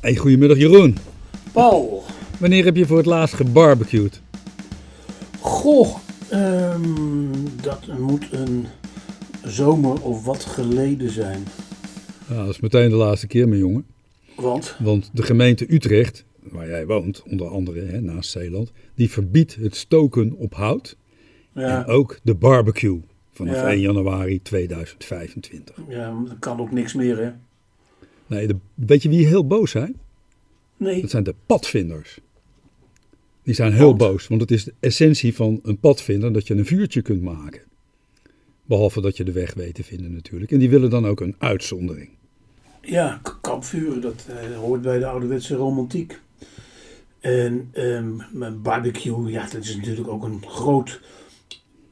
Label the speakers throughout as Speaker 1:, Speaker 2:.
Speaker 1: Hey, goedemiddag Jeroen.
Speaker 2: Paul.
Speaker 1: Wanneer heb je voor het laatst gebarbecued?
Speaker 2: Goh, ehm, dat moet een zomer of wat geleden zijn.
Speaker 1: Ja, dat is meteen de laatste keer, mijn jongen.
Speaker 2: Want?
Speaker 1: Want de gemeente Utrecht, waar jij woont, onder andere hè, naast Zeeland, die verbiedt het stoken op hout.
Speaker 2: Ja,
Speaker 1: En ook de barbecue vanaf
Speaker 2: Ja.
Speaker 1: 1 januari 2025.
Speaker 2: ja, dat kan ook niks meer, hè?
Speaker 1: Nee, de, weet je wie heel boos zijn?
Speaker 2: Nee.
Speaker 1: Dat zijn de padvinders. Die zijn heel boos, want het is de essentie van een padvinder dat je een vuurtje kunt maken. Behalve dat je de weg weet te vinden natuurlijk. En die willen dan ook een uitzondering.
Speaker 2: Ja, kampvuren, dat eh, hoort bij de ouderwetse romantiek. En mijn barbecue, ja, dat is natuurlijk ook een groot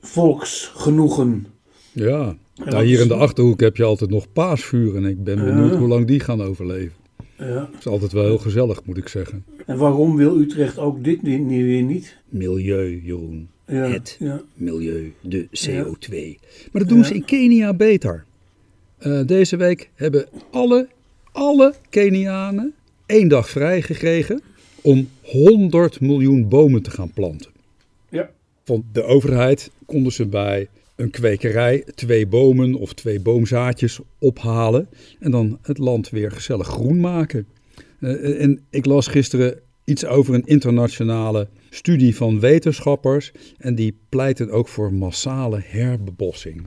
Speaker 2: volksgenoegen.
Speaker 1: Ja,
Speaker 2: En
Speaker 1: nou, hier in de Achterhoek heb je altijd nog paasvuren. En ik ben benieuwd
Speaker 2: Ja.
Speaker 1: hoe lang die gaan overleven.
Speaker 2: Ja.
Speaker 1: Het is altijd wel heel gezellig, moet ik zeggen.
Speaker 2: En waarom wil Utrecht ook dit ni- weer niet?
Speaker 1: Milieu, Jeroen.
Speaker 2: Ja,
Speaker 1: Het.
Speaker 2: ja.
Speaker 1: Milieu, de CO2. Maar dat
Speaker 2: Ja.
Speaker 1: doen ze in Kenia beter. Eh, deze week hebben alle, alle Kenianen één dag vrij gekregen om 100 miljoen bomen te gaan planten.
Speaker 2: Ja.
Speaker 1: Van de overheid konden ze bij een kwekerij twee bomen of twee boomzaadjes ophalen en dan het land weer gezellig groen maken. Eh, en ik las gisteren iets over een internationale studie van wetenschappers en die pleiten ook voor massale herbebossing.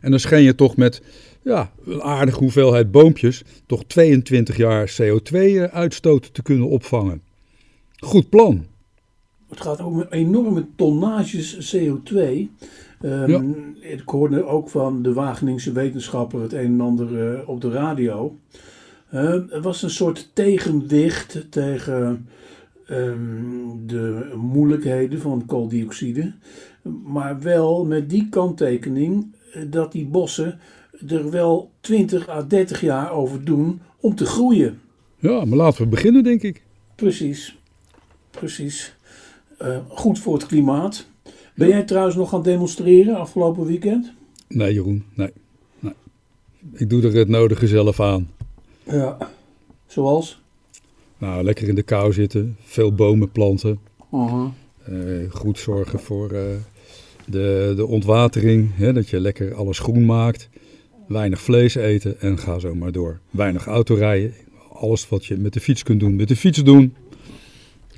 Speaker 1: En dan schijn je toch met ja, een aardige hoeveelheid boompjes toch 22 jaar CO2-uitstoot te kunnen opvangen. Goed plan.
Speaker 2: Het gaat met enorme tonnages CO2. Ehm,
Speaker 1: Ja.
Speaker 2: Ik hoorde ook van de Wageningse wetenschapper het een en ander eh, op de radio. Ehm, er was een soort tegenwicht tegen ehm, de moeilijkheden van kooldioxide. Maar wel met die kanttekening eh, dat die bossen er wel 20 à 30 jaar over doen om te groeien.
Speaker 1: Ja, maar laten we beginnen, denk ik.
Speaker 2: Precies, precies. Eh, goed voor het klimaat. Ben jij trouwens nog gaan demonstreren afgelopen weekend?
Speaker 1: Nee, Jeroen, nee. nee. Ik doe er het nodige zelf aan.
Speaker 2: Ja. Zoals?
Speaker 1: Nou, lekker in de kou zitten, veel bomen planten.
Speaker 2: Uh-huh.
Speaker 1: eh, goed zorgen voor eh, de, de ontwatering, hè, dat je lekker alles groen maakt. Weinig vlees eten en ga zo maar door. Weinig autorijden. Alles wat je met de fiets kunt doen, met de fiets doen.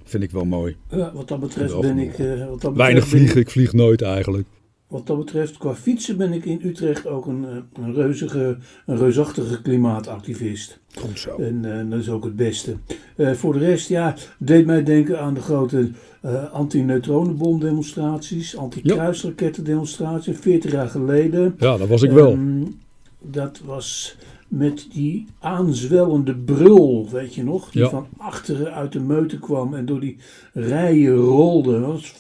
Speaker 1: Vind ik wel mooi.
Speaker 2: Ja, wat dat betreft ben ik. eh, wat dat betreft
Speaker 1: Weinig vliegen,
Speaker 2: ik-
Speaker 1: ik vlieg nooit eigenlijk.
Speaker 2: wat dat betreft, qua fietsen ben ik in Utrecht ook een, eh, een, reuzige, een reusachtige klimaatactivist.
Speaker 1: Goed zo.
Speaker 2: En eh, dat is ook het beste. Voor de rest, ja, deed mij denken aan de grote eh anti-neutronenbom-demonstraties, anti-kruisrakettendemonstraties, 40 jaar geleden.
Speaker 1: Ja, dat was ik wel.
Speaker 2: Ehm, dat was met die aanzwellende brul, weet je nog? Die
Speaker 1: Ja.
Speaker 2: van achteren uit de meute kwam en door die rijen rolde. Dat was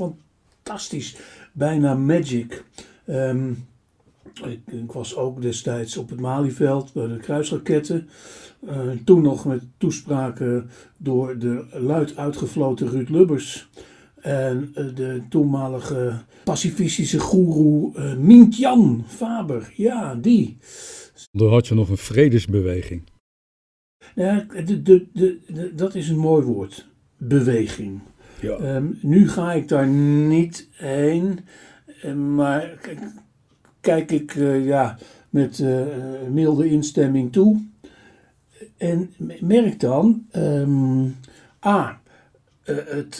Speaker 2: fantastisch. Bijna magic. Ehm, ik, ik was ook destijds op het Malieveld bij de kruisraketten. Eh, toen nog met toespraken door de luid uitgefloten Ruud Lubbers. En eh, de toenmalige pacifistische goeroe uh, Mintjan Faber. Ja, die.
Speaker 1: Dan had je nog een vredesbeweging.
Speaker 2: Ja, de, de, de, dat is een mooi woord. Beweging.
Speaker 1: Ja.
Speaker 2: Ehm, nu ga ik daar niet heen. eh, Maar kijk ik eh, ja, met eh, milde instemming toe. En merk dan, ehm, A, het,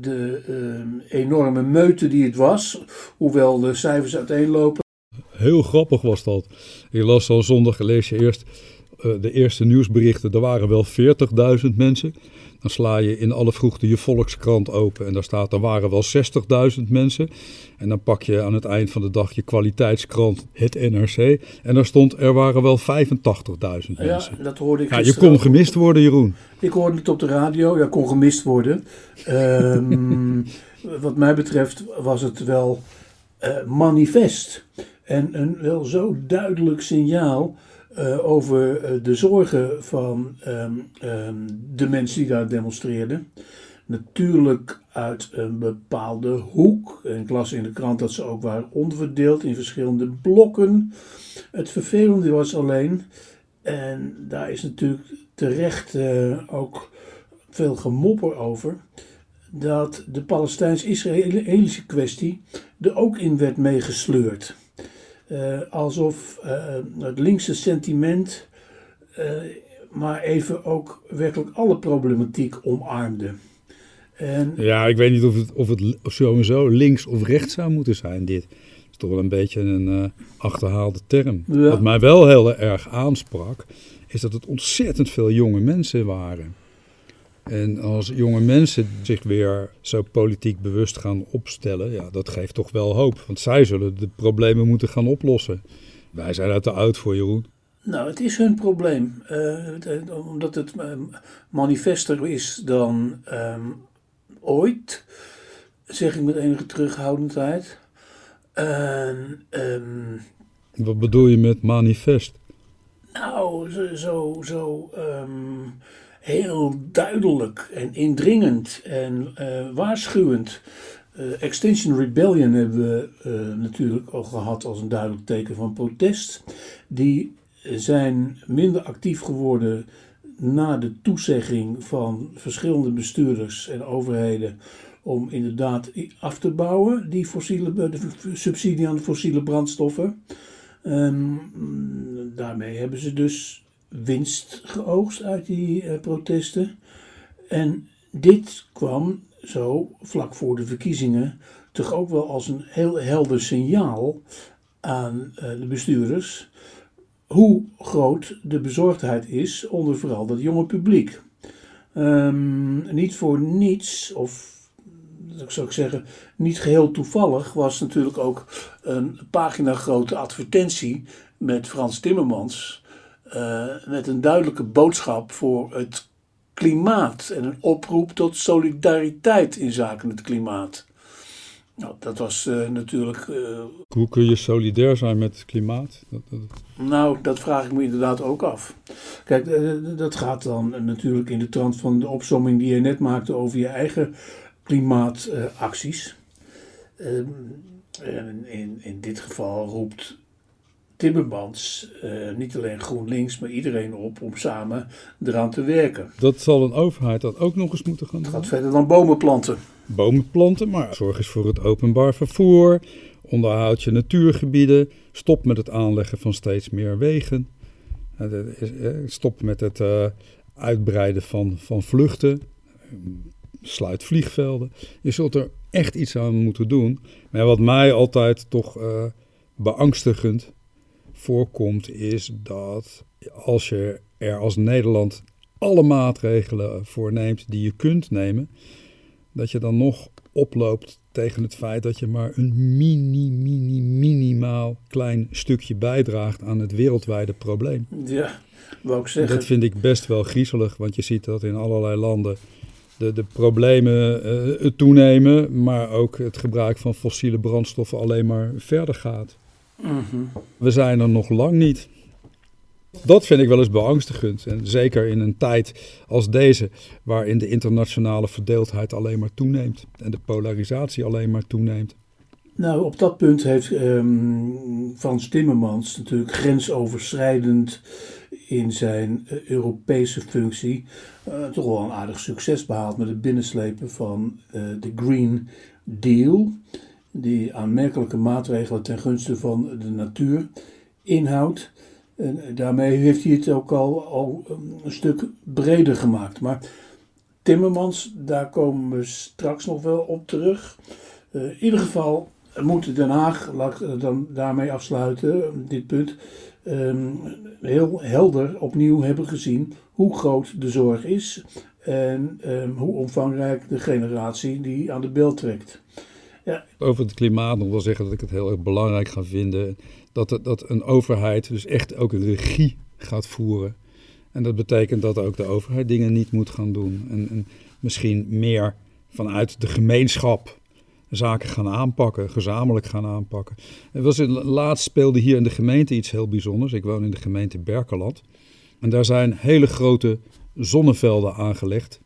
Speaker 2: de ehm, enorme meute die het was, hoewel de cijfers uiteenlopen.
Speaker 1: Heel grappig was dat. Je las al zondag, lees je eerst eh, de eerste nieuwsberichten. Er waren wel 40.000 mensen. Dan sla je in alle vroegte je Volkskrant open en daar staat er waren wel 60.000 mensen. En dan pak je aan het eind van de dag je kwaliteitskrant, het NRC. En daar stond er waren wel 85.000
Speaker 2: Ja,
Speaker 1: mensen.
Speaker 2: dat hoorde ik
Speaker 1: Ja, je kon gemist worden, Jeroen.
Speaker 2: Ik hoorde het op de radio, ja, kon gemist worden. Ehm, wat mij betreft was het wel eh, manifest. En een wel zo duidelijk signaal eh, over eh, de zorgen van ehm, ehm, de mensen die daar demonstreerden. Natuurlijk uit een bepaalde hoek. En ik las in de krant dat ze ook waren onderverdeeld in verschillende blokken. Het vervelende was alleen, en daar is natuurlijk terecht uh, ook veel gemopper over dat de Palestijns-Israëlische kwestie er ook in werd meegesleurd. Uh, alsof uh, het linkse sentiment maar even ook werkelijk alle problematiek omarmde.
Speaker 1: En, ja, ik weet niet of het, of het sowieso links of rechts zou moeten zijn, dit. Is toch wel een beetje een uh, achterhaalde term. Wat mij wel heel erg aansprak, is dat het ontzettend veel jonge mensen waren. En als jonge mensen zich weer zo politiek bewust gaan opstellen, ja, dat geeft toch wel hoop. Want zij zullen de problemen moeten gaan oplossen. Wij zijn uit de oud voor, Jeroen.
Speaker 2: Nou, het is hun probleem. Uh, omdat het uh, manifester is dan um, ooit, zeg ik met enige terughoudendheid.
Speaker 1: Um, Wat bedoel je met manifest?
Speaker 2: Nou, zo, zo, zo um, heel duidelijk en indringend en uh, waarschuwend. Uh, Extinction Rebellion hebben we uh, natuurlijk al gehad als een duidelijk teken van protest. Die zijn minder actief geworden na de toezegging van verschillende bestuurders en overheden om inderdaad af te bouwen, die fossiele, subsidie aan de fossiele brandstoffen. Um, daarmee hebben ze dus winst geoogst uit die uh, protesten. En dit kwam zo vlak voor de verkiezingen toch ook wel als een heel helder signaal aan uh, de bestuurders hoe groot de bezorgdheid is onder vooral dat jonge publiek. Um, niet voor niets, of zou ik zeggen, niet geheel toevallig, was natuurlijk ook een pagina grote advertentie met Frans Timmermans. Uh, met een duidelijke boodschap voor het klimaat en een oproep tot solidariteit in zaken het klimaat. Nou, dat was uh, natuurlijk. Uh,
Speaker 1: Hoe kun je solidair zijn met het klimaat? Dat,
Speaker 2: dat... Nou, dat vraag ik me inderdaad ook af. Kijk, uh, dat gaat dan natuurlijk in de trant van de opsomming die je net maakte over je eigen klimaatacties. Ehm, in, in dit geval roept Timmermans, niet alleen GroenLinks, maar iedereen op om samen eraan te werken.
Speaker 1: Dat zal een overheid dat ook nog eens moeten gaan doen?
Speaker 2: Het gaat verder dan bomen planten
Speaker 1: bomen planten, maar zorg eens voor het openbaar vervoer, onderhoud je natuurgebieden, stop met het aanleggen van steeds meer wegen, stop met het uh, uitbreiden van, van vluchten, sluit vliegvelden. Je zult er echt iets aan moeten doen. Maar wat mij altijd toch uh, beangstigend voorkomt, is dat als je er als Nederland alle maatregelen voor neemt die je kunt nemen, dat je dan nog oploopt tegen het feit dat je maar een mini, mini, minimaal klein stukje bijdraagt aan het wereldwijde probleem.
Speaker 2: Ja, wou ik zeggen.
Speaker 1: Dat vind ik best wel griezelig, want je ziet dat in allerlei landen de, de problemen uh, toenemen, maar ook het gebruik van fossiele brandstoffen alleen maar verder gaat. We zijn er nog lang niet. Dat vind ik wel eens beangstigend. En zeker in een tijd als deze, waarin de internationale verdeeldheid alleen maar toeneemt en de polarisatie alleen maar toeneemt.
Speaker 2: Nou, op dat punt heeft um, Frans Timmermans natuurlijk grensoverschrijdend in zijn uh, Europese functie uh, toch wel een aardig succes behaald met het binnenslepen van uh, de Green Deal. Die aanmerkelijke maatregelen ten gunste van de natuur inhoudt. En daarmee heeft hij het ook al, al een stuk breder gemaakt. Maar Timmermans, daar komen we straks nog wel op terug. Uh, in ieder geval moet Den Haag, laat ik dan daarmee afsluiten, dit punt, um, heel helder opnieuw hebben gezien hoe groot de zorg is en um, hoe omvangrijk de generatie die aan de bel trekt.
Speaker 1: Ja. Over het klimaat nog wel zeggen dat ik het heel erg belangrijk ga vinden dat, dat een overheid dus echt ook regie gaat voeren. En dat betekent dat ook de overheid dingen niet moet gaan doen. En, en misschien meer vanuit de gemeenschap zaken gaan aanpakken, gezamenlijk gaan aanpakken. Er was, laatst speelde hier in de gemeente iets heel bijzonders. Ik woon in de gemeente Berkeland. En daar zijn hele grote zonnevelden aangelegd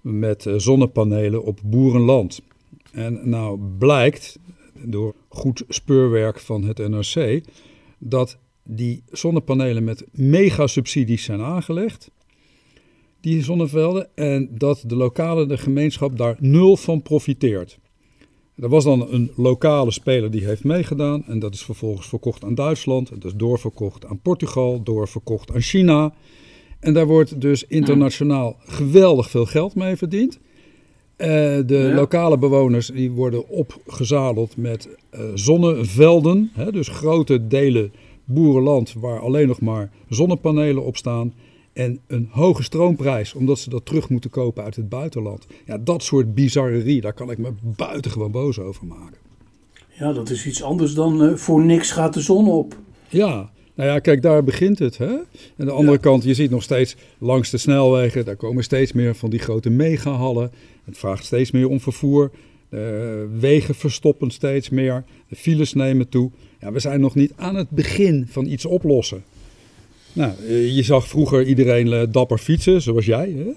Speaker 1: met eh, zonnepanelen op boerenland. En nou blijkt, door goed speurwerk van het NRC dat die zonnepanelen met mega subsidies zijn aangelegd. die zonnevelden, en dat de lokale de gemeenschap daar nul van profiteert. Er was dan een lokale speler die heeft meegedaan en dat is vervolgens verkocht aan Duitsland, dat is doorverkocht aan Portugal, doorverkocht aan China. En daar wordt dus internationaal geweldig veel geld mee verdiend. Uh, de lokale bewoners die worden opgezadeld met uh, zonnevelden, hè, dus grote delen boerenland waar alleen nog maar zonnepanelen op staan. En een hoge stroomprijs, omdat ze dat terug moeten kopen uit het buitenland. Ja, dat soort bizarrerie, daar kan ik me buitengewoon boos over maken.
Speaker 2: Ja, dat is iets anders dan uh, voor niks gaat de zon op.
Speaker 1: Ja, nou ja, kijk, daar begint het. Hè? En de andere kant, je ziet nog steeds langs de snelwegen, daar komen steeds meer van die grote megahallen. Het vraagt steeds meer om vervoer. De wegen verstoppen steeds meer. De files nemen toe. Ja, we zijn nog niet aan het begin van iets oplossen. Nou, eh, je zag vroeger iedereen eh, dapper fietsen, zoals jij. Hè?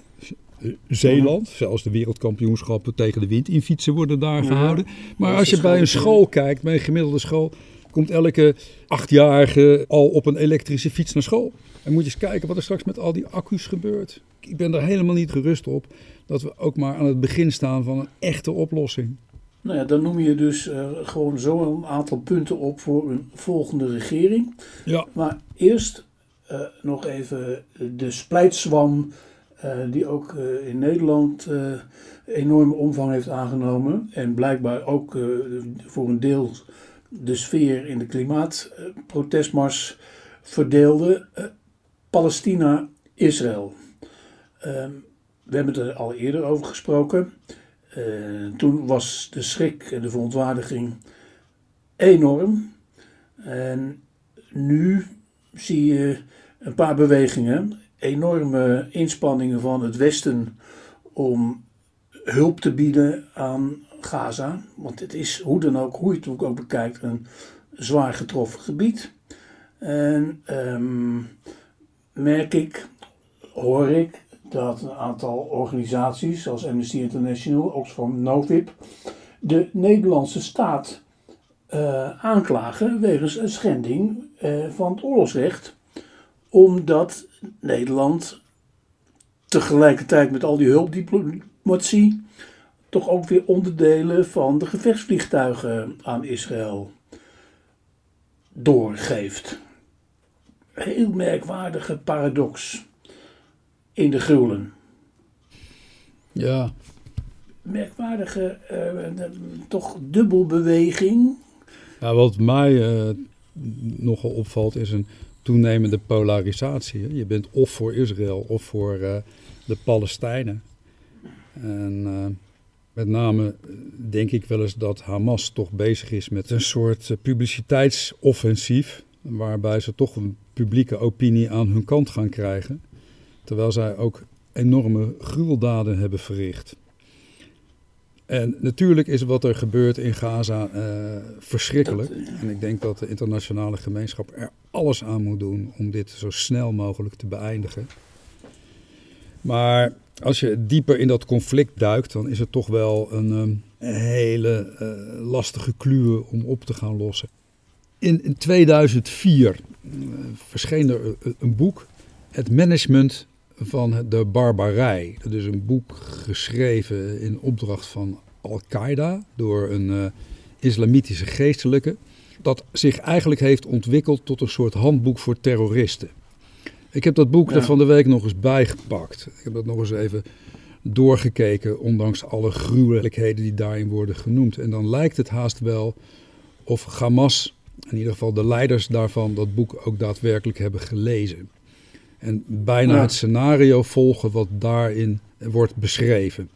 Speaker 1: Zeeland, zelfs de wereldkampioenschappen tegen de wind in fietsen worden daar gehouden. Maar als je bij een school kijkt, bij een gemiddelde school, komt elke achtjarige al op een elektrische fiets naar school. En moet je eens kijken wat er straks met al die accu's gebeurt. Ik ben daar helemaal niet gerust op dat we ook maar aan het begin staan van een echte oplossing.
Speaker 2: Nou ja, dan noem je dus uh, gewoon zo een aantal punten op voor een volgende regering.
Speaker 1: Ja.
Speaker 2: Maar eerst uh, nog even de splijtswam, uh, die ook in Nederland enorme omvang heeft aangenomen. En blijkbaar ook voor een deel de sfeer in de klimaatprotestmars verdeelde. Palestina-Israël. Ehm, we hebben het er al eerder over gesproken. Uh, toen was de schrik en de verontwaardiging enorm. En nu zie je een paar bewegingen, enorme inspanningen van het Westen om hulp te bieden aan Gaza. Want het is hoe dan ook, hoe je het ook bekijkt, een zwaar getroffen gebied. En um, merk ik, hoor ik, dat een aantal organisaties zoals Amnesty International, Oxfam Novib, de Nederlandse staat uh, aanklagen wegens een schending uh, van het oorlogsrecht. Omdat Nederland tegelijkertijd met al die hulpdiplomatie toch ook weer onderdelen van de gevechtsvliegtuigen aan Israël doorgeeft. Heel merkwaardige paradox in de gruwelen.
Speaker 1: Ja.
Speaker 2: Merkwaardige, uh, toch dubbelbeweging.
Speaker 1: Ja, wat mij uh, nogal opvalt is een toenemende polarisatie. Je bent of voor Israël of voor uh, de Palestijnen. En met name denk ik wel eens dat Hamas toch bezig is met een soort publiciteitsoffensief. Waarbij ze toch een publieke opinie aan hun kant gaan krijgen. Terwijl zij ook enorme gruweldaden hebben verricht. En natuurlijk is wat er gebeurt in Gaza uh, verschrikkelijk. En ik denk dat de internationale gemeenschap er alles aan moet doen om dit zo snel mogelijk te beëindigen. Maar als je dieper in dat conflict duikt, dan is het toch wel een, um, hele uh, lastige kluwe om op te gaan lossen. In, in 2004 uh, verscheen er een boek, Het Management van de barbarij. Dat is een boek geschreven in opdracht van Al-Qaeda door een islamitische geestelijke. Dat zich eigenlijk heeft ontwikkeld tot een soort handboek voor terroristen. Ik heb dat boek ja. er van de week nog eens bijgepakt. Ik heb dat nog eens even doorgekeken, ondanks alle gruwelijkheden die daarin worden genoemd. En dan lijkt het haast wel of Hamas, in ieder geval de leiders daarvan, dat boek ook daadwerkelijk hebben gelezen. En bijna ja. het scenario volgen wat daarin wordt beschreven.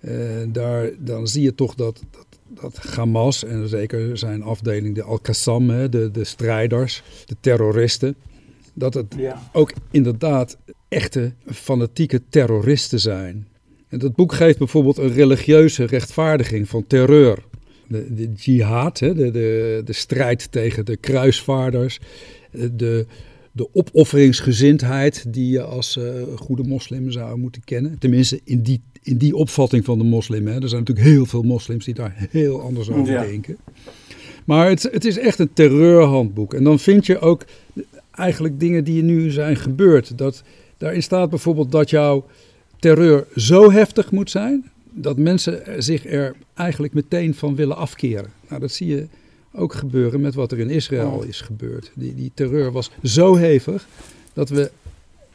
Speaker 1: Uh, daar, dan zie je toch dat, dat, dat Hamas, en zeker zijn afdeling de Al-Qassam, de, de strijders, de terroristen, dat het ja. ook inderdaad echte fanatieke terroristen zijn. En dat boek geeft bijvoorbeeld een religieuze rechtvaardiging van terreur. De, de jihad, de, de, de strijd tegen de kruisvaarders, de, de opofferingsgezindheid die je als uh, goede moslim zou moeten kennen. Tenminste, in die, in die opvatting van de moslim. Hè. Er zijn natuurlijk heel veel moslims die daar heel anders over ja. denken. Maar het, het is echt een terreurhandboek. En dan vind je ook eigenlijk dingen die nu zijn gebeurd. Dat Daarin staat bijvoorbeeld dat jouw terreur zo heftig moet zijn dat mensen zich er eigenlijk meteen van willen afkeren. Nou, dat zie je ook gebeuren met wat er in Israël is gebeurd. Die, die terreur was zo hevig dat we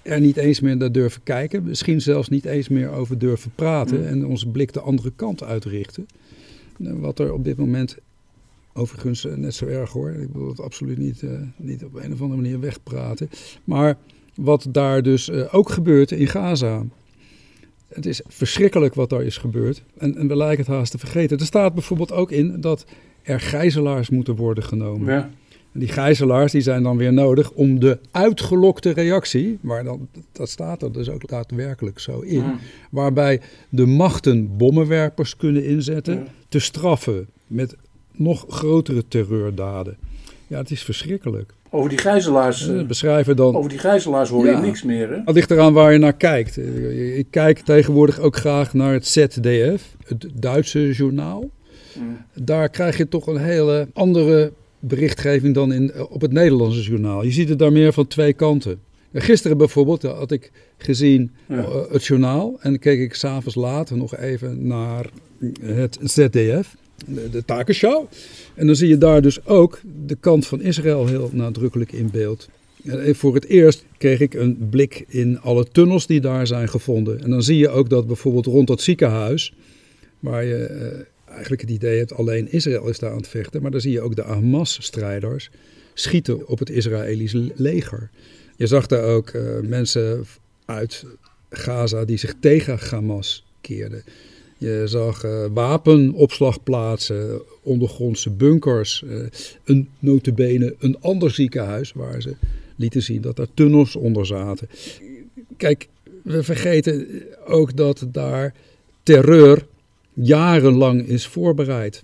Speaker 1: er niet eens meer naar durven kijken. Misschien zelfs niet eens meer over durven praten.
Speaker 2: Mm.
Speaker 1: En onze blik de andere kant uitrichten. Nou, Wat er op dit moment, overigens eh, net zo erg hoor. Ik wil het absoluut niet, eh, niet op een of andere manier wegpraten. Maar wat daar dus eh, ook gebeurt in Gaza. Het is verschrikkelijk wat daar is gebeurd. En, en we lijken het haast te vergeten. Er staat bijvoorbeeld ook in dat er gijzelaars moeten worden genomen.
Speaker 2: Ja.
Speaker 1: En die gijzelaars die zijn dan weer nodig om de uitgelokte reactie, maar dan, dat staat er dus ook daadwerkelijk zo in, waarbij de machten bommenwerpers kunnen inzetten,
Speaker 2: Ja.
Speaker 1: te straffen met nog grotere terreurdaden. Ja, het is verschrikkelijk.
Speaker 2: Over die gijzelaars,
Speaker 1: Ze
Speaker 2: eh,
Speaker 1: beschrijven dan
Speaker 2: over die gijzelaars hoor
Speaker 1: Ja.
Speaker 2: je niks meer. Hè?
Speaker 1: het ligt eraan waar je naar kijkt. Eh, Ik kijk tegenwoordig ook graag naar het ZDF, het Duitse journaal.
Speaker 2: Mm.
Speaker 1: Daar krijg je toch een hele andere berichtgeving dan in, op het Nederlandse journaal. Je ziet het daar meer van twee kanten. Gisteren bijvoorbeeld had ik gezien
Speaker 2: Ja.
Speaker 1: eh, het journaal en keek ik s'avonds later nog even naar het ZDF, de, de. En dan zie je daar dus ook de kant van Israël heel nadrukkelijk in beeld. En voor het eerst kreeg ik een blik in alle tunnels die daar zijn gevonden. En dan zie je ook dat bijvoorbeeld rond dat ziekenhuis, waar je eh, eigenlijk het idee hebt alleen Israël is daar aan het vechten, maar dan zie je ook de Hamas-strijders schieten op het Israëlisch leger. Je zag daar ook eh, mensen uit Gaza die zich tegen Hamas keerden. Je zag eh, wapenopslagplaatsen, ondergrondse bunkers, eh, een notabene een ander ziekenhuis waar ze lieten zien dat er tunnels onder zaten. Kijk, we vergeten ook dat daar terreur jarenlang is voorbereid.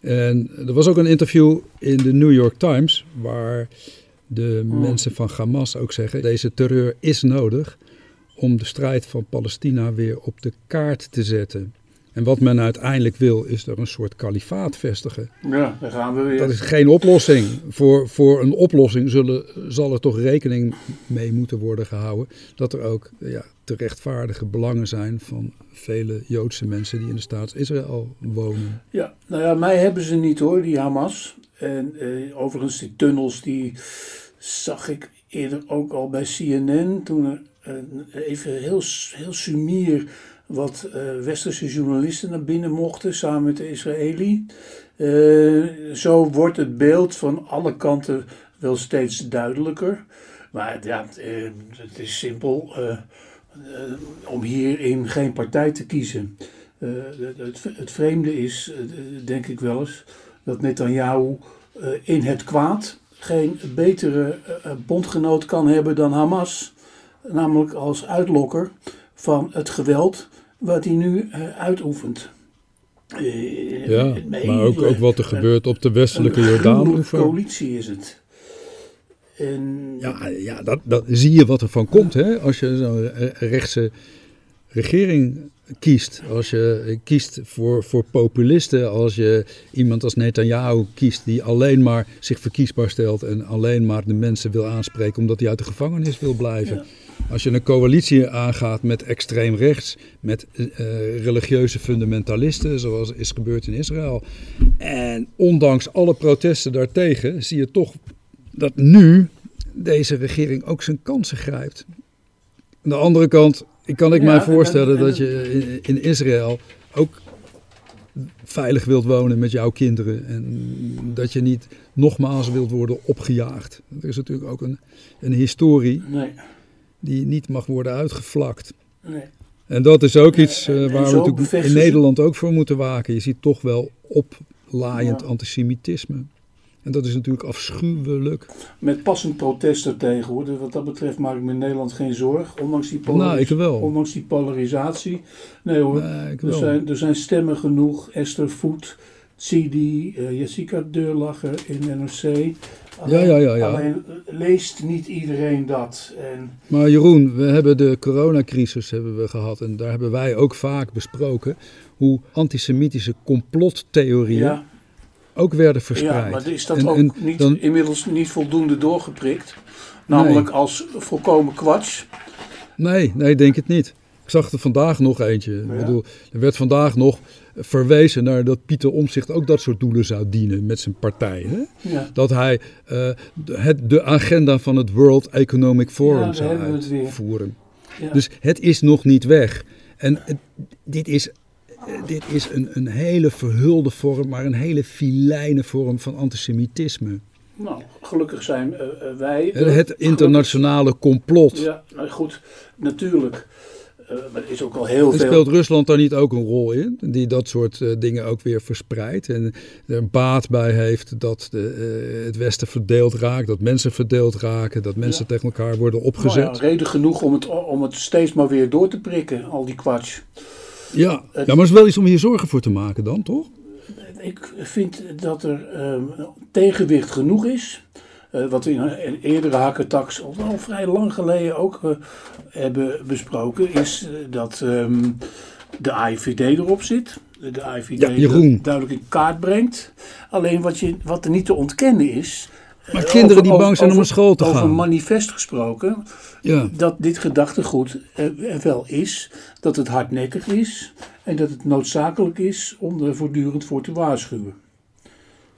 Speaker 1: En er was ook een interview in de New York Times waar de
Speaker 2: Hmm.
Speaker 1: mensen van Hamas ook zeggen: deze terreur is nodig om de strijd van Palestina weer op de kaart te zetten. En wat men uiteindelijk wil, is er een soort kalifaat vestigen.
Speaker 2: Ja, daar gaan we weer.
Speaker 1: Dat is geen oplossing. Voor, voor een oplossing zullen, zal er toch rekening mee moeten worden gehouden dat er ook ja, te rechtvaardige belangen zijn van vele Joodse mensen die in de staat Israël wonen.
Speaker 2: Ja, nou ja, mij hebben ze niet hoor, die Hamas. En eh, overigens, die tunnels, die zag ik eerder ook al bij CNN. Toen er even heel, heel sumier wat eh, westerse journalisten naar binnen mochten, samen met de Israëli. Eh, zo wordt het beeld van alle kanten wel steeds duidelijker. Maar ja, eh, het is simpel eh, eh, om hierin geen partij te kiezen. Eh, het, het vreemde is, eh, denk ik wel eens, dat Netanyahu eh, in het kwaad geen betere eh, bondgenoot kan hebben dan Hamas. Namelijk als uitlokker van het geweld wat hij nu eh, uitoefent. Eh,
Speaker 1: Ja,
Speaker 2: een
Speaker 1: maar ook, ook wat er gebeurt op de westelijke
Speaker 2: een
Speaker 1: Jordaan.
Speaker 2: gruwelijke coalitie is het. En,
Speaker 1: Ja, ja dat, dat zie je wat er van komt hè? als je zo'n eh, rechtse regering kiest. Als je kiest voor, voor populisten, als je iemand als Netanyahu kiest die alleen maar zich verkiesbaar stelt en alleen maar de mensen wil aanspreken omdat hij uit de gevangenis wil blijven.
Speaker 2: Ja.
Speaker 1: Als je een coalitie aangaat met extreem rechts, met eh, religieuze fundamentalisten, zoals is gebeurd in Israël. En ondanks alle protesten daartegen zie je toch dat nu deze regering ook zijn kansen grijpt. Aan de andere kant ik kan ik
Speaker 2: Ja,
Speaker 1: mij
Speaker 2: en-
Speaker 1: voorstellen
Speaker 2: en-
Speaker 1: dat je in, in Israël ook veilig wilt wonen met jouw kinderen. En dat je niet nogmaals wilt worden opgejaagd. Er is natuurlijk ook een, een historie
Speaker 2: nee,
Speaker 1: die niet mag worden uitgevlakt.
Speaker 2: nee.
Speaker 1: En dat is ook iets eh,
Speaker 2: en
Speaker 1: waar we natuurlijk in Nederland ook voor moeten waken. Je ziet toch wel oplaaiend
Speaker 2: Ja.
Speaker 1: antisemitisme. En dat is natuurlijk afschuwelijk.
Speaker 2: Met passend protest ertegen hoor. Dus wat dat betreft maak ik me in Nederland geen zorg. Ondanks die,
Speaker 1: Nou,
Speaker 2: polaris-
Speaker 1: ik wel.
Speaker 2: ondanks die polarisatie. Nee hoor, er, zijn, er zijn stemmen genoeg. Esther Voet, Tsidi, eh, Jessica Deurlacher in NRC.
Speaker 1: Ja, ja, ja, ja.
Speaker 2: Alleen leest niet iedereen dat. En,
Speaker 1: Maar Jeroen, we hebben de coronacrisis hebben we gehad. En daar hebben wij ook vaak besproken hoe antisemitische complottheorieën
Speaker 2: ja,
Speaker 1: ook werden
Speaker 2: ja,
Speaker 1: verspreid.
Speaker 2: maar is dat
Speaker 1: En-
Speaker 2: ook
Speaker 1: en
Speaker 2: niet,
Speaker 1: dan-
Speaker 2: inmiddels niet voldoende doorgeprikt? Namelijk als volkomen kwats.
Speaker 1: Nee, nee, denk het niet. Ik zag er vandaag nog eentje.
Speaker 2: Ja.
Speaker 1: Ik bedoel, er werd vandaag nog verwezen naar dat Pieter Omzicht ook dat soort doelen zou dienen met zijn partij. Hè?
Speaker 2: Ja.
Speaker 1: Dat hij eh, de, het, de agenda van het World Economic Forum
Speaker 2: Ja,
Speaker 1: zou uitvoeren.
Speaker 2: Ja.
Speaker 1: Dus het is nog niet weg. En dit is, eh, dit is een, een hele verhulde vorm, maar een hele filijne vorm van antisemitisme.
Speaker 2: Nou, gelukkig zijn eh, wij.
Speaker 1: Het internationale complot.
Speaker 2: Ja, nou goed, natuurlijk. Eh, maar er is ook al heel veel.
Speaker 1: speelt Rusland daar niet ook een rol in? Die dat soort eh, dingen ook weer verspreidt. En er een baat bij heeft dat de, eh, het Westen verdeeld raakt. Dat mensen verdeeld raken. Dat mensen
Speaker 2: Ja.
Speaker 1: tegen elkaar worden
Speaker 2: Nou
Speaker 1: opgezet.
Speaker 2: ja, reden genoeg om het, om het steeds maar weer door te prikken, al die kwats.
Speaker 1: ja.
Speaker 2: Het-
Speaker 1: ja, maar het is wel iets om hier zorgen voor te maken dan, toch?
Speaker 2: Ik vind dat er ehm, tegenwicht genoeg is. Eh, wat we in een eerdere hakketax al, al vrij lang geleden ook eh, hebben besproken, is eh, dat ehm, de AIVD erop zit. De
Speaker 1: Ja, Jeroen.
Speaker 2: duidelijk in kaart brengt. Alleen wat, je, wat er niet te ontkennen is.
Speaker 1: Maar kinderen
Speaker 2: over-
Speaker 1: die bang
Speaker 2: over-
Speaker 1: zijn om naar
Speaker 2: over-
Speaker 1: school te
Speaker 2: Over
Speaker 1: gaan.
Speaker 2: manifest gesproken
Speaker 1: Ja.
Speaker 2: dat dit gedachtegoed er er wel is, dat het hardnekkig is en dat het noodzakelijk is om er voortdurend voor te waarschuwen.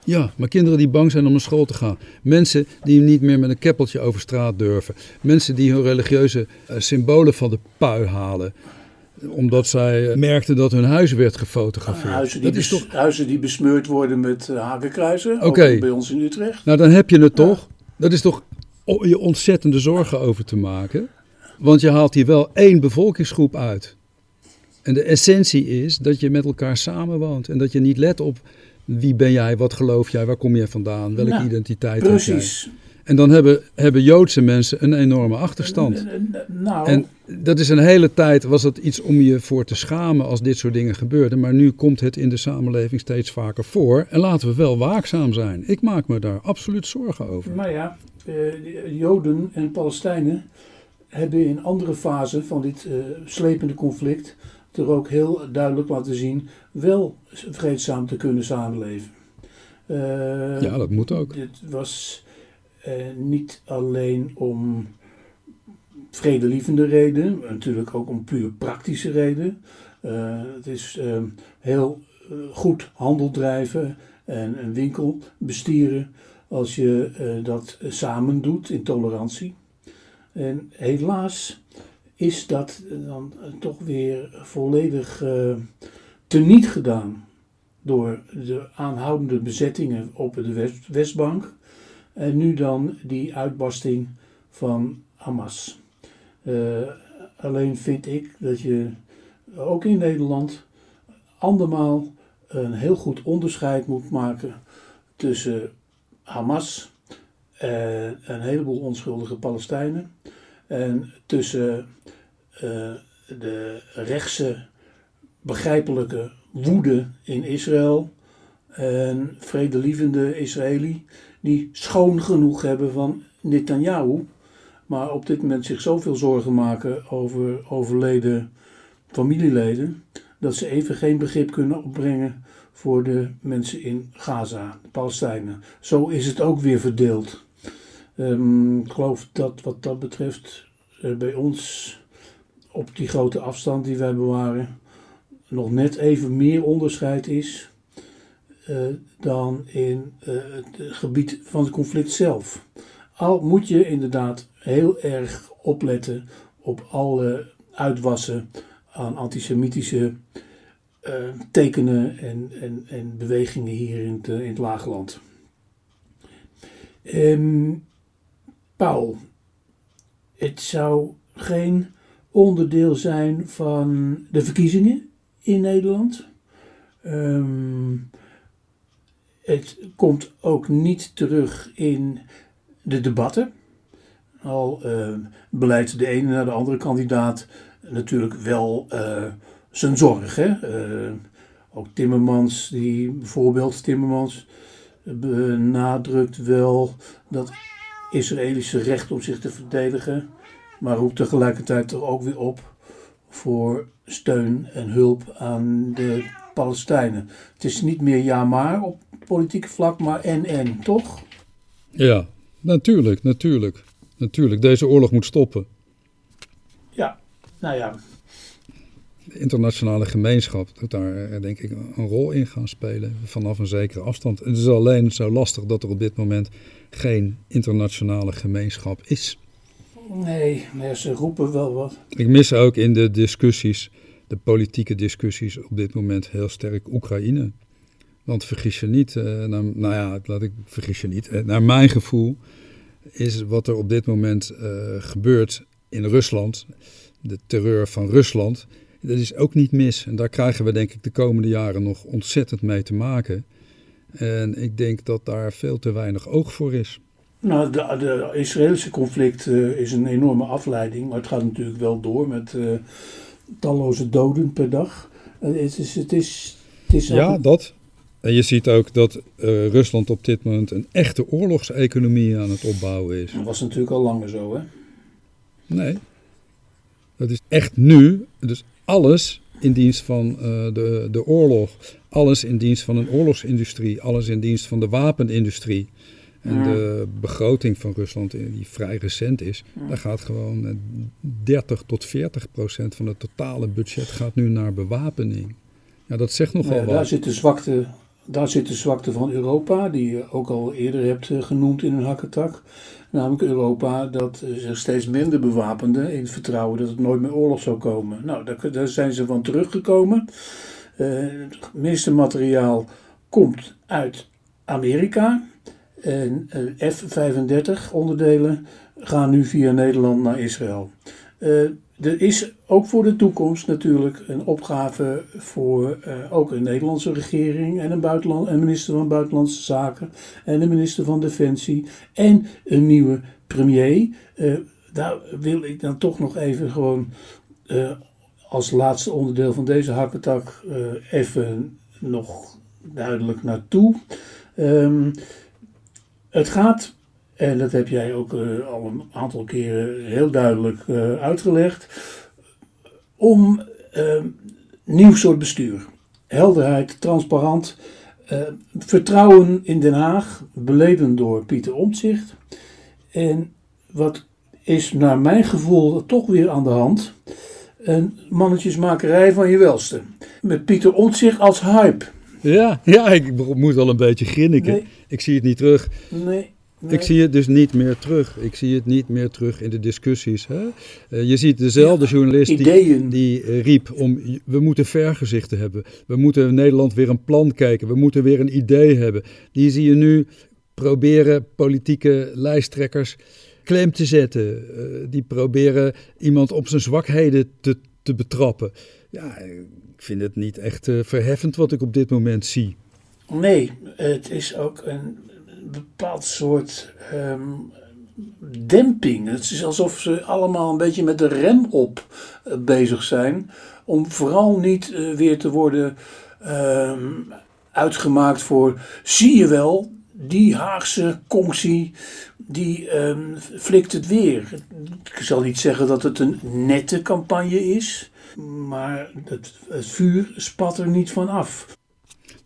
Speaker 1: Ja, maar kinderen die bang zijn om naar school te gaan. Mensen die niet meer met een keppeltje over straat durven. Mensen die hun religieuze eh, symbolen van de pui halen. Omdat zij eh, merkten dat hun huis werd gefotografeerd.
Speaker 2: Huizen die,
Speaker 1: dat is toch...
Speaker 2: huizen die besmeurd worden met eh, hakenkruisen,
Speaker 1: Oké.
Speaker 2: bij ons in Utrecht.
Speaker 1: Nou, dan heb je het toch. Dat is toch je ontzettende zorgen over te maken. Want je haalt hier wel één bevolkingsgroep uit. En de essentie is dat je met elkaar samenwoont. En dat je niet let op wie ben jij, wat geloof jij, waar kom jij vandaan, welke
Speaker 2: Nou,
Speaker 1: identiteit heb jij.
Speaker 2: Precies.
Speaker 1: En dan hebben, hebben Joodse mensen een enorme achterstand.
Speaker 2: Nou,
Speaker 1: En dat is een hele tijd, was dat iets om je voor te schamen als dit soort dingen gebeurden. Maar nu komt het in de samenleving steeds vaker voor. En laten we wel waakzaam zijn. Ik maak me daar absoluut zorgen over.
Speaker 2: maar ja, eh, de Joden en Palestijnen hebben in andere fasen van dit eh, slepende conflict er ook heel duidelijk laten zien wel vreedzaam te kunnen samenleven. Eh,
Speaker 1: Ja, dat moet ook.
Speaker 2: Dit was eh, niet alleen om vredelievende reden, natuurlijk ook om puur praktische reden. Eh, het is eh, heel goed handel drijven en een winkel bestieren als je dat samen doet in tolerantie. En helaas is dat dan toch weer volledig eh teniet gedaan door de aanhoudende bezettingen op de West- Westbank. En nu dan die uitbarsting van Hamas. Eh, alleen vind ik dat je ook in Nederland andermaal een heel goed onderscheid moet maken tussen Hamas en een heleboel onschuldige Palestijnen. En tussen eh, de rechtse begrijpelijke woede in Israël en vredelievende Israëli die schoon genoeg hebben van Netanyahu, maar op dit moment zich zoveel zorgen maken over overleden familieleden, dat ze even geen begrip kunnen opbrengen voor de mensen in Gaza, de Palestijnen. Zo is het ook weer verdeeld. Ehm, ik geloof dat wat dat betreft er bij ons op die grote afstand die wij bewaren nog net even meer onderscheid is eh, dan in eh, het gebied van het conflict zelf. Al moet je inderdaad heel erg opletten op alle uitwassen aan antisemitische eh, tekenen en, en, en bewegingen hier in het, eh, in het Laagland. Ehm, Paul, het zou geen onderdeel zijn van de verkiezingen in Nederland. Ehm, het komt ook niet terug in de debatten. Al eh, beleidt de ene naar de andere kandidaat natuurlijk wel eh, zijn zorg. Hè? Eh, ook Timmermans, die bijvoorbeeld Timmermans benadrukt wel dat Israëlische recht om zich te verdedigen, maar roept tegelijkertijd toch ook weer op voor steun en hulp aan de Palestijnen. Het is niet meer ja maar op politiek vlak, maar en en, toch?
Speaker 1: Ja, natuurlijk, natuurlijk. Natuurlijk, deze oorlog moet stoppen.
Speaker 2: Ja, nou ja.
Speaker 1: De internationale gemeenschap moet daar denk ik een rol in gaan spelen vanaf een zekere afstand. Het is alleen zo lastig dat er op dit moment geen internationale gemeenschap is.
Speaker 2: Nee, nee, ze roepen wel wat.
Speaker 1: Ik mis ook in de discussies, de politieke discussies op dit moment heel sterk Oekraïne. Want vergis je niet, uh, nou, nou, ja, laat ik vergis je niet. Uh, naar mijn gevoel is wat er op dit moment uh, gebeurt in Rusland, de terreur van Rusland, dat is ook niet mis. En daar krijgen we denk ik de komende jaren nog ontzettend mee te maken. En ik denk dat daar veel te weinig oog voor is.
Speaker 2: Nou, de, de Israëlische conflict uh, is een enorme afleiding, maar het gaat natuurlijk wel door met uh, talloze doden per dag. Uh, het is, het is, het is
Speaker 1: ja, dat. En je ziet ook dat Rusland op dit moment een echte oorlogseconomie aan het opbouwen is.
Speaker 2: Dat was natuurlijk al langer zo, hè?
Speaker 1: Nee. Dat is echt nu. Dus alles in dienst van de, de oorlog. Alles in dienst van een oorlogsindustrie. Alles in dienst van de wapenindustrie. En de begroting van Rusland, die vrij recent is, daar gaat gewoon 30 tot 40 procent van het totale budget gaat nu naar bewapening. Ja, dat zegt nogal
Speaker 2: ja,
Speaker 1: wat.
Speaker 2: Daar zit, de zwakte, daar zit de zwakte van Europa, die je ook al eerder hebt genoemd in een hakketak. Namelijk Europa dat zich steeds minder bewapende in het vertrouwen dat het nooit meer oorlog zou komen. Nou, daar, zijn ze van teruggekomen. Uh, het meeste materiaal komt uit Amerika. En F-35 onderdelen gaan nu via Nederland naar Israël. Er is ook voor de toekomst natuurlijk een opgave voor uh, ook een Nederlandse regering en een, buitenland, minister van Buitenlandse Zaken en een minister van Defensie en een nieuwe premier. Uh, daar wil ik dan toch nog even gewoon als laatste onderdeel van deze hakketak even nog duidelijk naartoe. Um, het gaat, en dat heb jij ook uh, al een aantal keren heel duidelijk uh, uitgelegd, om uh, nieuw soort bestuur. Helderheid, transparant, vertrouwen in Den Haag, beleden door Pieter Omtzigt. En wat is naar mijn gevoel toch weer aan de hand? Een mannetjesmakerij van je welste. Met Pieter Omtzigt als hype.
Speaker 1: Ja, ja, ik moet wel een beetje grinniken. Nee. Ik zie het niet terug.
Speaker 2: Nee, nee.
Speaker 1: Ik zie het dus niet meer terug. Ik zie het niet meer terug in de discussies. Hè? Uh, je ziet dezelfde journalist die, die uh, riep om we moeten vergezichten hebben. We moeten Nederland weer een plan kijken. We moeten weer een idee hebben. Die zie je nu proberen politieke lijsttrekkers klem te zetten. Uh, die proberen iemand op zijn zwakheden te, te betrappen. Ja, ik vind het niet echt verheffend wat ik op dit moment zie.
Speaker 2: Nee, het is ook een bepaald soort um, demping. Het is alsof ze allemaal een beetje met de rem op uh, bezig zijn. Om vooral niet uh, weer te worden um, uitgemaakt voor. Zie je wel, die Haagse conctie die um, flikt het weer. Ik zal niet zeggen dat het een nette campagne is. Maar het, het vuur spat er niet van af.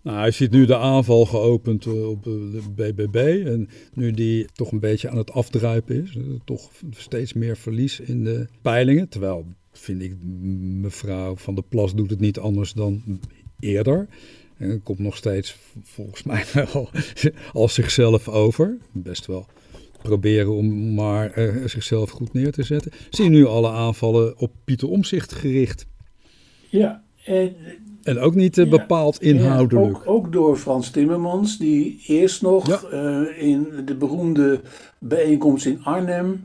Speaker 1: Nou, hij ziet nu de aanval geopend eh, op de BBB. En nu die toch een beetje aan het afdruipen is. Toch steeds meer verlies in de peilingen. Terwijl, vind ik, mevrouw Van der Plas doet het niet anders dan eerder. En komt nog steeds volgens mij wel als zichzelf over. Best wel proberen om maar zichzelf goed neer te zetten. Zie nu alle aanvallen op Pieter Omzicht gericht.
Speaker 2: Ja, en
Speaker 1: en ook niet uh, bepaald inhoudelijk.
Speaker 2: Ja, ook, ook, door Frans Timmermans, die eerst nog ja. uh, in de beroemde bijeenkomst in Arnhem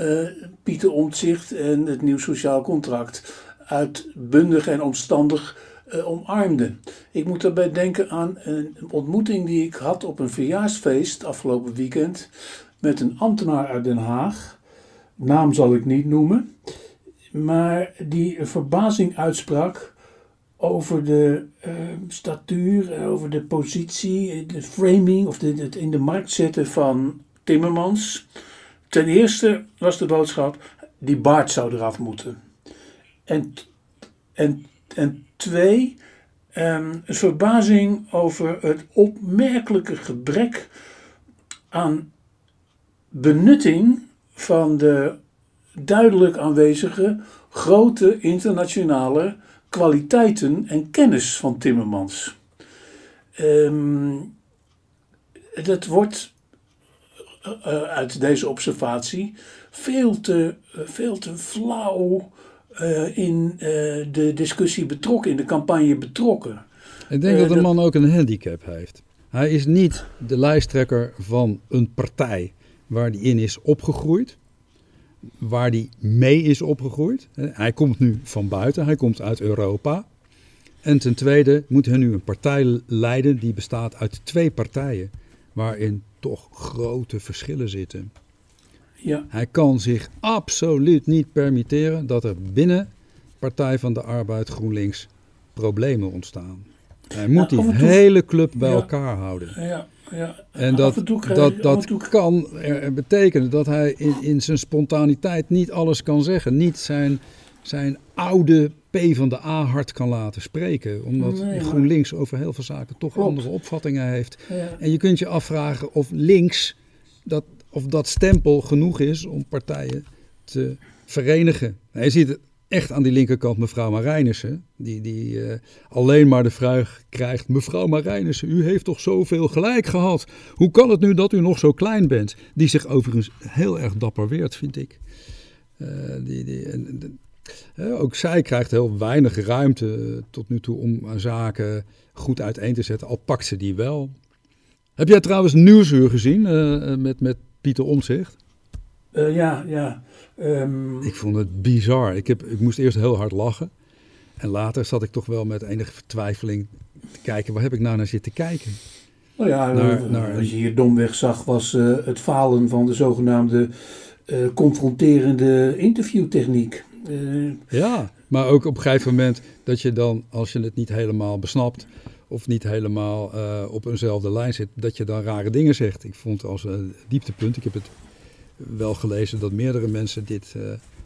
Speaker 2: uh, Pieter Omtzigt en het nieuw sociaal contract uitbundig en omstandig omarmde. Ik moet daarbij denken aan een ontmoeting die ik had op een verjaarsfeest afgelopen weekend met een ambtenaar uit Den Haag. Naam zal ik niet noemen, maar die verbazing uitsprak over de uh, statuur, over de positie, de framing of de, het in de markt zetten van Timmermans. Ten eerste was de boodschap, die baard zou eraf moeten. En, en, en twee, um, een verbazing over het opmerkelijke gebrek aan benutting van de duidelijk aanwezige grote internationale kwaliteiten en kennis van Timmermans. Um, dat wordt uh, uit deze observatie veel te, veel te flauw uh, in de discussie betrokken, in de campagne betrokken.
Speaker 1: Ik denk dat de man ook een handicap heeft. Hij is niet de lijsttrekker van een partij waar hij in is opgegroeid, waar hij mee is opgegroeid. Hij komt nu van buiten, hij komt uit Europa. En ten tweede moet hij nu een partij leiden die bestaat uit twee partijen, waarin toch grote verschillen zitten. Ja. Hij kan zich absoluut niet permitteren dat er binnen Partij van de Arbeid GroenLinks problemen ontstaan. Hij moet die hele club bij elkaar houden.
Speaker 2: Ja, ja.
Speaker 1: En dat, dat, dat kan betekenen dat hij in, in zijn spontaniteit niet alles kan zeggen. Niet zijn, zijn oude P van de A hart kan laten spreken. Omdat nee, GroenLinks over heel veel zaken toch andere opvattingen heeft. En je kunt je afvragen of links, dat, of dat stempel genoeg is om partijen te verenigen. Je ziet het echt aan die linkerkant mevrouw Marijnissen, die, die uh, alleen maar de vraag krijgt: Mevrouw Marijnissen, u heeft toch zoveel gelijk gehad? Hoe kan het nu dat u nog zo klein bent? Die zich overigens heel erg dapper weert, vind ik. Uh, die, die, en, ook zij krijgt heel weinig ruimte eh, tot nu toe om zaken goed uiteen te zetten, al pakt ze die wel. Heb jij trouwens Nieuwsuur gezien met, met Pieter Omzicht?
Speaker 2: Uh, ja, ja.
Speaker 1: Um... Ik vond het bizar. Ik, heb, ik moest eerst heel hard lachen. En later zat ik toch wel met enige vertwijfeling te kijken, waar heb ik nou naar zitten kijken?
Speaker 2: Nou ja, naar, naar... als je hier domweg zag, was uh, het falen van de zogenaamde uh, confronterende interviewtechniek.
Speaker 1: Uh, ja, maar ook op een gegeven moment dat je dan, als je het niet helemaal besnapt of niet helemaal op eenzelfde lijn zit, dat je dan rare dingen zegt. Ik vond als dieptepunt, ik heb het wel gelezen dat meerdere mensen dit uh,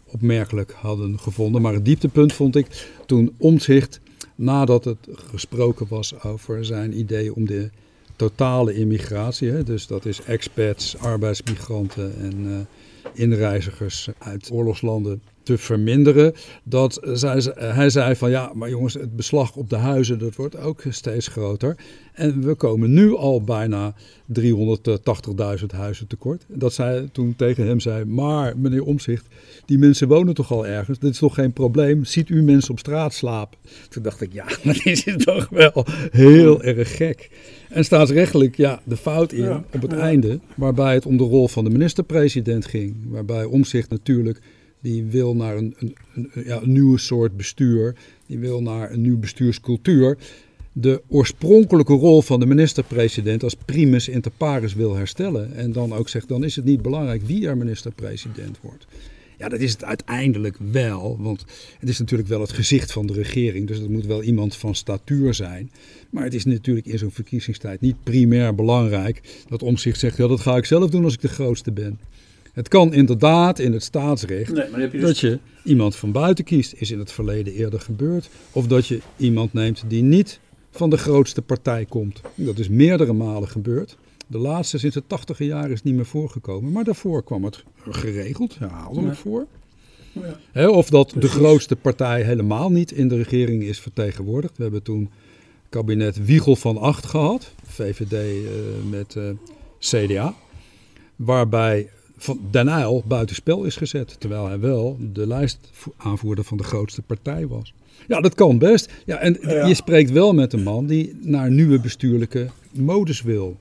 Speaker 1: opmerkelijk hadden gevonden. Maar het dieptepunt vond ik toen Omtzigt, nadat het gesproken was over zijn idee om de totale immigratie, hè, dus dat is expats, arbeidsmigranten en inreizigers uit oorlogslanden te verminderen. Dat zij, hij zei van ja, maar jongens, het beslag op de huizen dat wordt ook steeds groter. En we komen nu al bijna 380.000 huizen tekort. Dat zij toen tegen hem zei, maar meneer Omzicht, die mensen wonen toch al ergens? Dit is toch geen probleem? Ziet u mensen op straat slapen? Toen dacht ik, ja, dat is toch wel heel erg gek. En staatsrechtelijk, ja, de fout in op het einde, waarbij het om de rol van de minister-president ging. Waarbij Omzicht natuurlijk die wil naar een, een, een, ja, een nieuwe soort bestuur. Die wil naar een nieuwe bestuurscultuur. De oorspronkelijke rol van de minister-president als primus inter pares wil herstellen. En dan ook zegt, dan is het niet belangrijk wie er minister-president wordt. Ja, dat is het uiteindelijk wel. Want het is natuurlijk wel het gezicht van de regering. Dus het moet wel iemand van statuur zijn. Maar het is natuurlijk in zo'n verkiezingstijd niet primair belangrijk dat omzicht zegt: ja, dat ga ik zelf doen als ik de grootste ben. Het kan inderdaad in het staatsrecht je dus... dat je iemand van buiten kiest. Is in het verleden eerder gebeurd. Of dat je iemand neemt die niet van de grootste partij komt. Dat is meerdere malen gebeurd. De laatste sinds de tachtige jaren is niet meer voorgekomen. Maar daarvoor kwam het geregeld, herhaaldelijk ja. voor. Ja. of dat de grootste partij helemaal niet in de regering is vertegenwoordigd. We hebben toen kabinet Wiegel van Acht gehad. VVD uh, eh, met uh, eh, CDA. Waarbij van Den Uyl buitenspel is gezet. Terwijl hij wel de lijstaanvoerder van de grootste partij was. Ja, dat kan best. Ja, en je spreekt wel met een man die naar nieuwe bestuurlijke modus wil.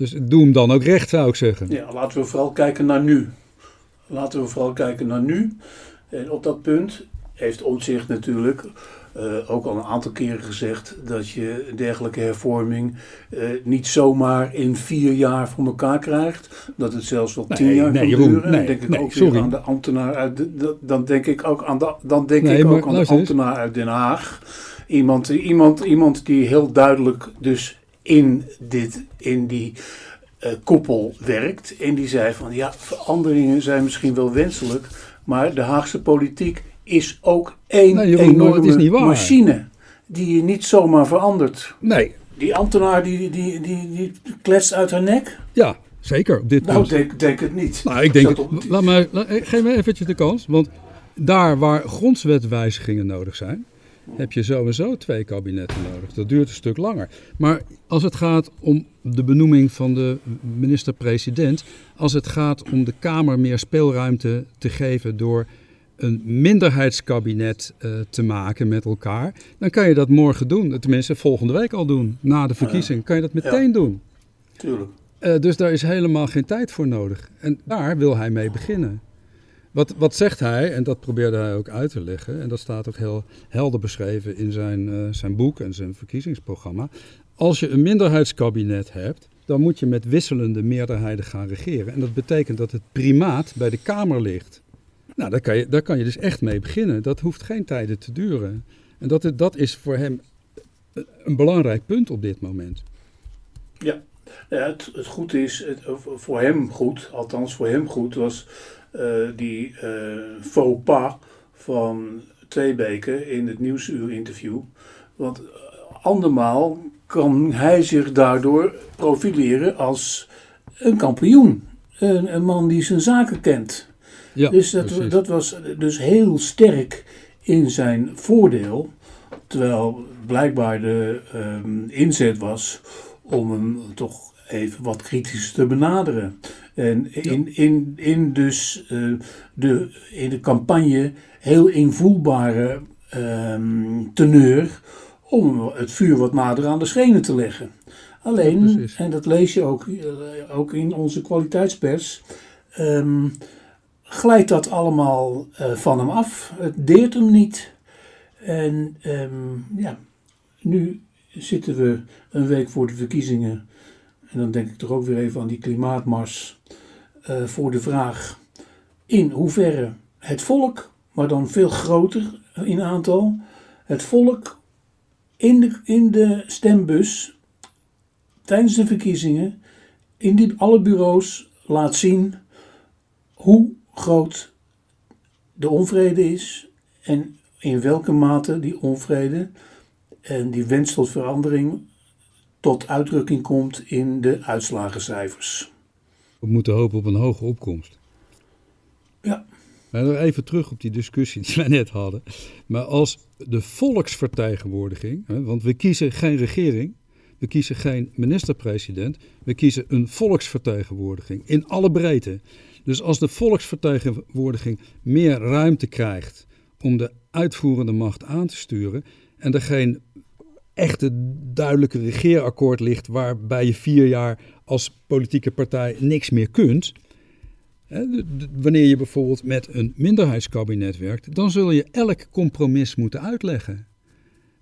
Speaker 1: Dus doe hem dan ook recht, zou ik zeggen.
Speaker 2: Ja, laten we vooral kijken naar nu. Laten we vooral kijken naar nu. En op dat punt heeft Omtzigt natuurlijk uh, ook al een aantal keren gezegd dat je een dergelijke hervorming uh, niet zomaar in vier jaar voor elkaar krijgt. Dat het zelfs wel tien jaar nee, kan duren. Nee, dan denk ik ook sorry. aan de ambtenaar uit de, dan denk ik ook aan de, dan denk ik ook aan de ambtenaar uit Den Haag. Iemand, iemand, iemand die heel duidelijk dus in, dit, in die uh, koepel werkt. En die zei van ja, veranderingen zijn misschien wel wenselijk, maar de Haagse politiek is ook één nee, enorme machine die je niet zomaar verandert.
Speaker 1: Nee.
Speaker 2: Die ambtenaar die, die, die, die kletst uit haar nek.
Speaker 1: Ja, Zeker, op dit
Speaker 2: Nou,
Speaker 1: punt.
Speaker 2: denk, denk het niet.
Speaker 1: Nou, ik denk, het-
Speaker 2: op-
Speaker 1: laat maar, laat- eh, geef me eventjes de kans. Want daar waar grondwetwijzigingen nodig zijn, heb je sowieso twee kabinetten nodig. Dat duurt een stuk langer. Maar als het gaat om de benoeming van de minister-president, als het gaat om de Kamer meer speelruimte te geven door een minderheidskabinet eh, te maken met elkaar, dan kan je dat morgen doen. Tenminste, volgende week al doen. Na de verkiezing kan je dat meteen doen.
Speaker 2: Tuurlijk.
Speaker 1: Eh, dus daar is helemaal geen tijd voor nodig. En daar wil hij mee beginnen. Wat, wat zegt hij, en dat probeerde hij ook uit te leggen, en dat staat ook heel helder beschreven in zijn, eh, zijn boek en zijn verkiezingsprogramma. Als je een minderheidskabinet hebt, dan moet je met wisselende meerderheden gaan regeren. En dat betekent dat het primaat bij de Kamer ligt. Nou, daar kan je, daar kan je dus echt mee beginnen. Dat hoeft geen tijden te duren. En dat, dat is voor hem een belangrijk punt op dit moment.
Speaker 2: Ja, het, het goed is, het, voor hem goed, althans voor hem goed, was eh, die eh faux pas van Tweebeke in het Nieuwsuur interview. Want eh, andermaal kan hij zich daardoor profileren als een kampioen. Een, een man die zijn zaken kent.
Speaker 1: Ja,
Speaker 2: dus dat,
Speaker 1: precies.
Speaker 2: dat was dus heel sterk in zijn voordeel. Terwijl blijkbaar de ehm, inzet was om hem toch even wat kritisch te benaderen. En in, in, in dus eh, de, in de campagne heel invoelbare ehm, teneur om het vuur wat nader aan de schenen te leggen. Alleen, en dat lees je ook, eh, ook in onze kwaliteitspers, ehm, glijdt dat allemaal eh, van hem af. Het deert hem niet. En ehm, ja, nu zitten we een week voor de verkiezingen. En dan denk ik toch ook weer even aan die klimaatmars. eh, voor de vraag in hoeverre het volk, maar dan veel groter in aantal, het volk in de, in de stembus tijdens de verkiezingen in alle bureaus laat zien hoe groot de onvrede is en in welke mate die onvrede en die wens tot verandering tot uitdrukking komt in de uitslagencijfers.
Speaker 1: We moeten hopen op een hoge opkomst.
Speaker 2: Ja.
Speaker 1: Maar nog even terug op die discussie die wij net hadden. Maar als de volksvertegenwoordiging, hè, want we kiezen geen regering, we kiezen geen minister-president, we kiezen een volksvertegenwoordiging in alle breedte. Dus als de volksvertegenwoordiging meer ruimte krijgt om de uitvoerende macht aan te sturen en er geen echte duidelijke regeerakkoord ligt waarbij je vier jaar als politieke partij niks meer kunt. Wanneer je bijvoorbeeld met een minderheidskabinet werkt, dan zul je elk compromis moeten uitleggen.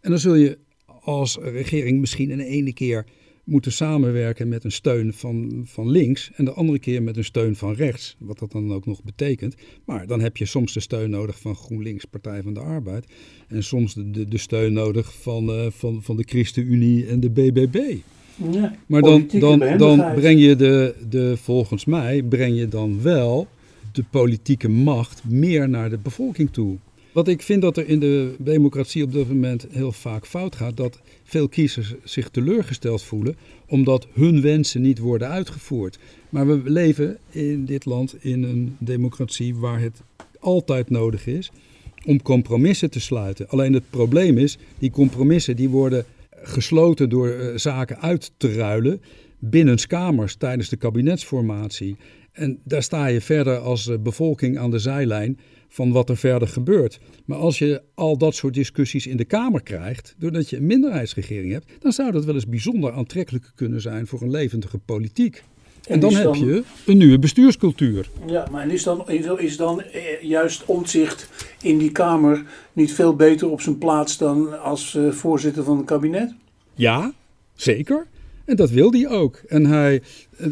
Speaker 1: En dan zul je als regering misschien in de ene keer moeten samenwerken met een steun van, van links en de andere keer met een steun van rechts, wat dat dan ook nog betekent. Maar dan heb je soms de steun nodig van GroenLinks, Partij van de Arbeid, en soms de, de, de steun nodig van, eh, van, van de ChristenUnie en de BBB.
Speaker 2: Ja,
Speaker 1: Maar dan, dan, dan breng je de, de, volgens mij, breng je dan wel de politieke macht meer naar de bevolking toe. Wat ik vind dat er in de democratie op dit moment heel vaak fout gaat, dat veel kiezers zich teleurgesteld voelen omdat hun wensen niet worden uitgevoerd. Maar we leven in dit land in een democratie waar het altijd nodig is om compromissen te sluiten. Alleen het probleem is, die compromissen die worden gesloten door eh, zaken uit te ruilen binnen kamers tijdens de kabinetsformatie. En daar sta je verder als eh, bevolking aan de zijlijn van wat er verder gebeurt. Maar als je al dat soort discussies in de Kamer krijgt, doordat je een minderheidsregering hebt, dan zou dat wel eens bijzonder aantrekkelijk kunnen zijn voor een levendige politiek. En,
Speaker 2: En
Speaker 1: dan
Speaker 2: is
Speaker 1: heb
Speaker 2: dan-
Speaker 1: je een nieuwe bestuurscultuur.
Speaker 2: Ja, maar is dan, is dan eh, juist omzicht in die Kamer niet veel beter op zijn plaats dan als eh, voorzitter van het kabinet?
Speaker 1: Ja, zeker. En dat wil hij ook. En hij,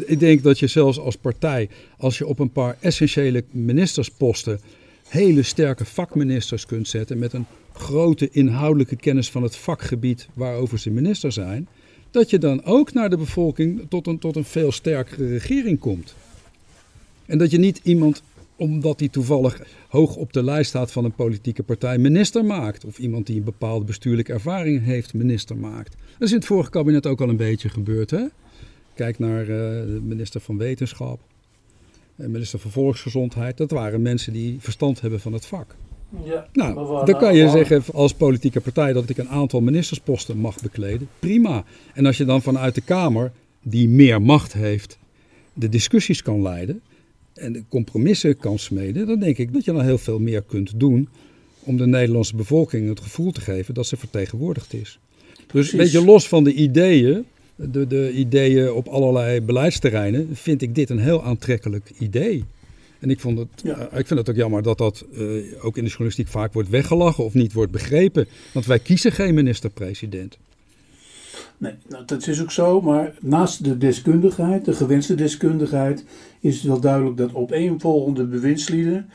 Speaker 1: ik denk dat je zelfs als partij, als je op een paar essentiële ministersposten hele sterke vakministers kunt zetten met een grote inhoudelijke kennis van het vakgebied waarover ze minister zijn, dat je dan ook naar de bevolking tot een, tot een veel sterkere regering komt. En dat je niet iemand, omdat hij toevallig hoog op de lijst staat van een politieke partij, minister maakt. Of iemand die een bepaalde bestuurlijke ervaring heeft, minister maakt. Dat is in het vorige kabinet ook al een beetje gebeurd. Hè? Kijk naar uh, de minister van Wetenschap, en minister van Volksgezondheid. Dat waren mensen die verstand hebben van het vak.
Speaker 2: Ja,
Speaker 1: nou, dan kan je zeggen als politieke partij dat ik een aantal ministersposten mag bekleden. Prima. En als je dan vanuit de Kamer, die meer macht heeft, de discussies kan leiden en de compromissen kan smeden, dan denk ik dat je dan heel veel meer kunt doen om de Nederlandse bevolking het gevoel te geven dat ze vertegenwoordigd is. Dus een beetje los van de ideeën, de, de ideeën op allerlei beleidsterreinen, vind ik dit een heel aantrekkelijk idee. En ik, vond het, eh, ik vind het ook jammer dat dat uh, ook in de journalistiek vaak wordt weggelachen of niet wordt begrepen. Want wij kiezen geen minister-president.
Speaker 2: Nee, nou, dat is ook zo. Maar naast de deskundigheid, de gewenste deskundigheid, is het wel duidelijk dat opeenvolgende bewindslieden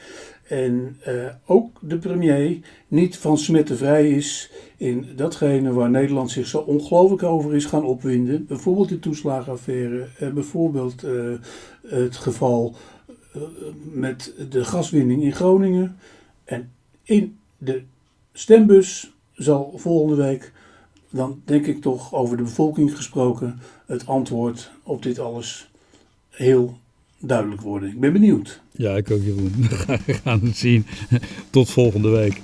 Speaker 2: en uh, ook de premier niet van smetten vrij is in datgene waar Nederland zich zo ongelooflijk over is gaan opwinden. Bijvoorbeeld de toeslagenaffaire, uh, bijvoorbeeld uh, het geval met de gaswinning in Groningen. En in de stembus zal volgende week, dan denk ik toch over de bevolking gesproken, het antwoord op dit alles heel duidelijk worden. Ik ben benieuwd.
Speaker 1: Ja, ik ook Jeroen. We gaan het zien. Tot volgende week.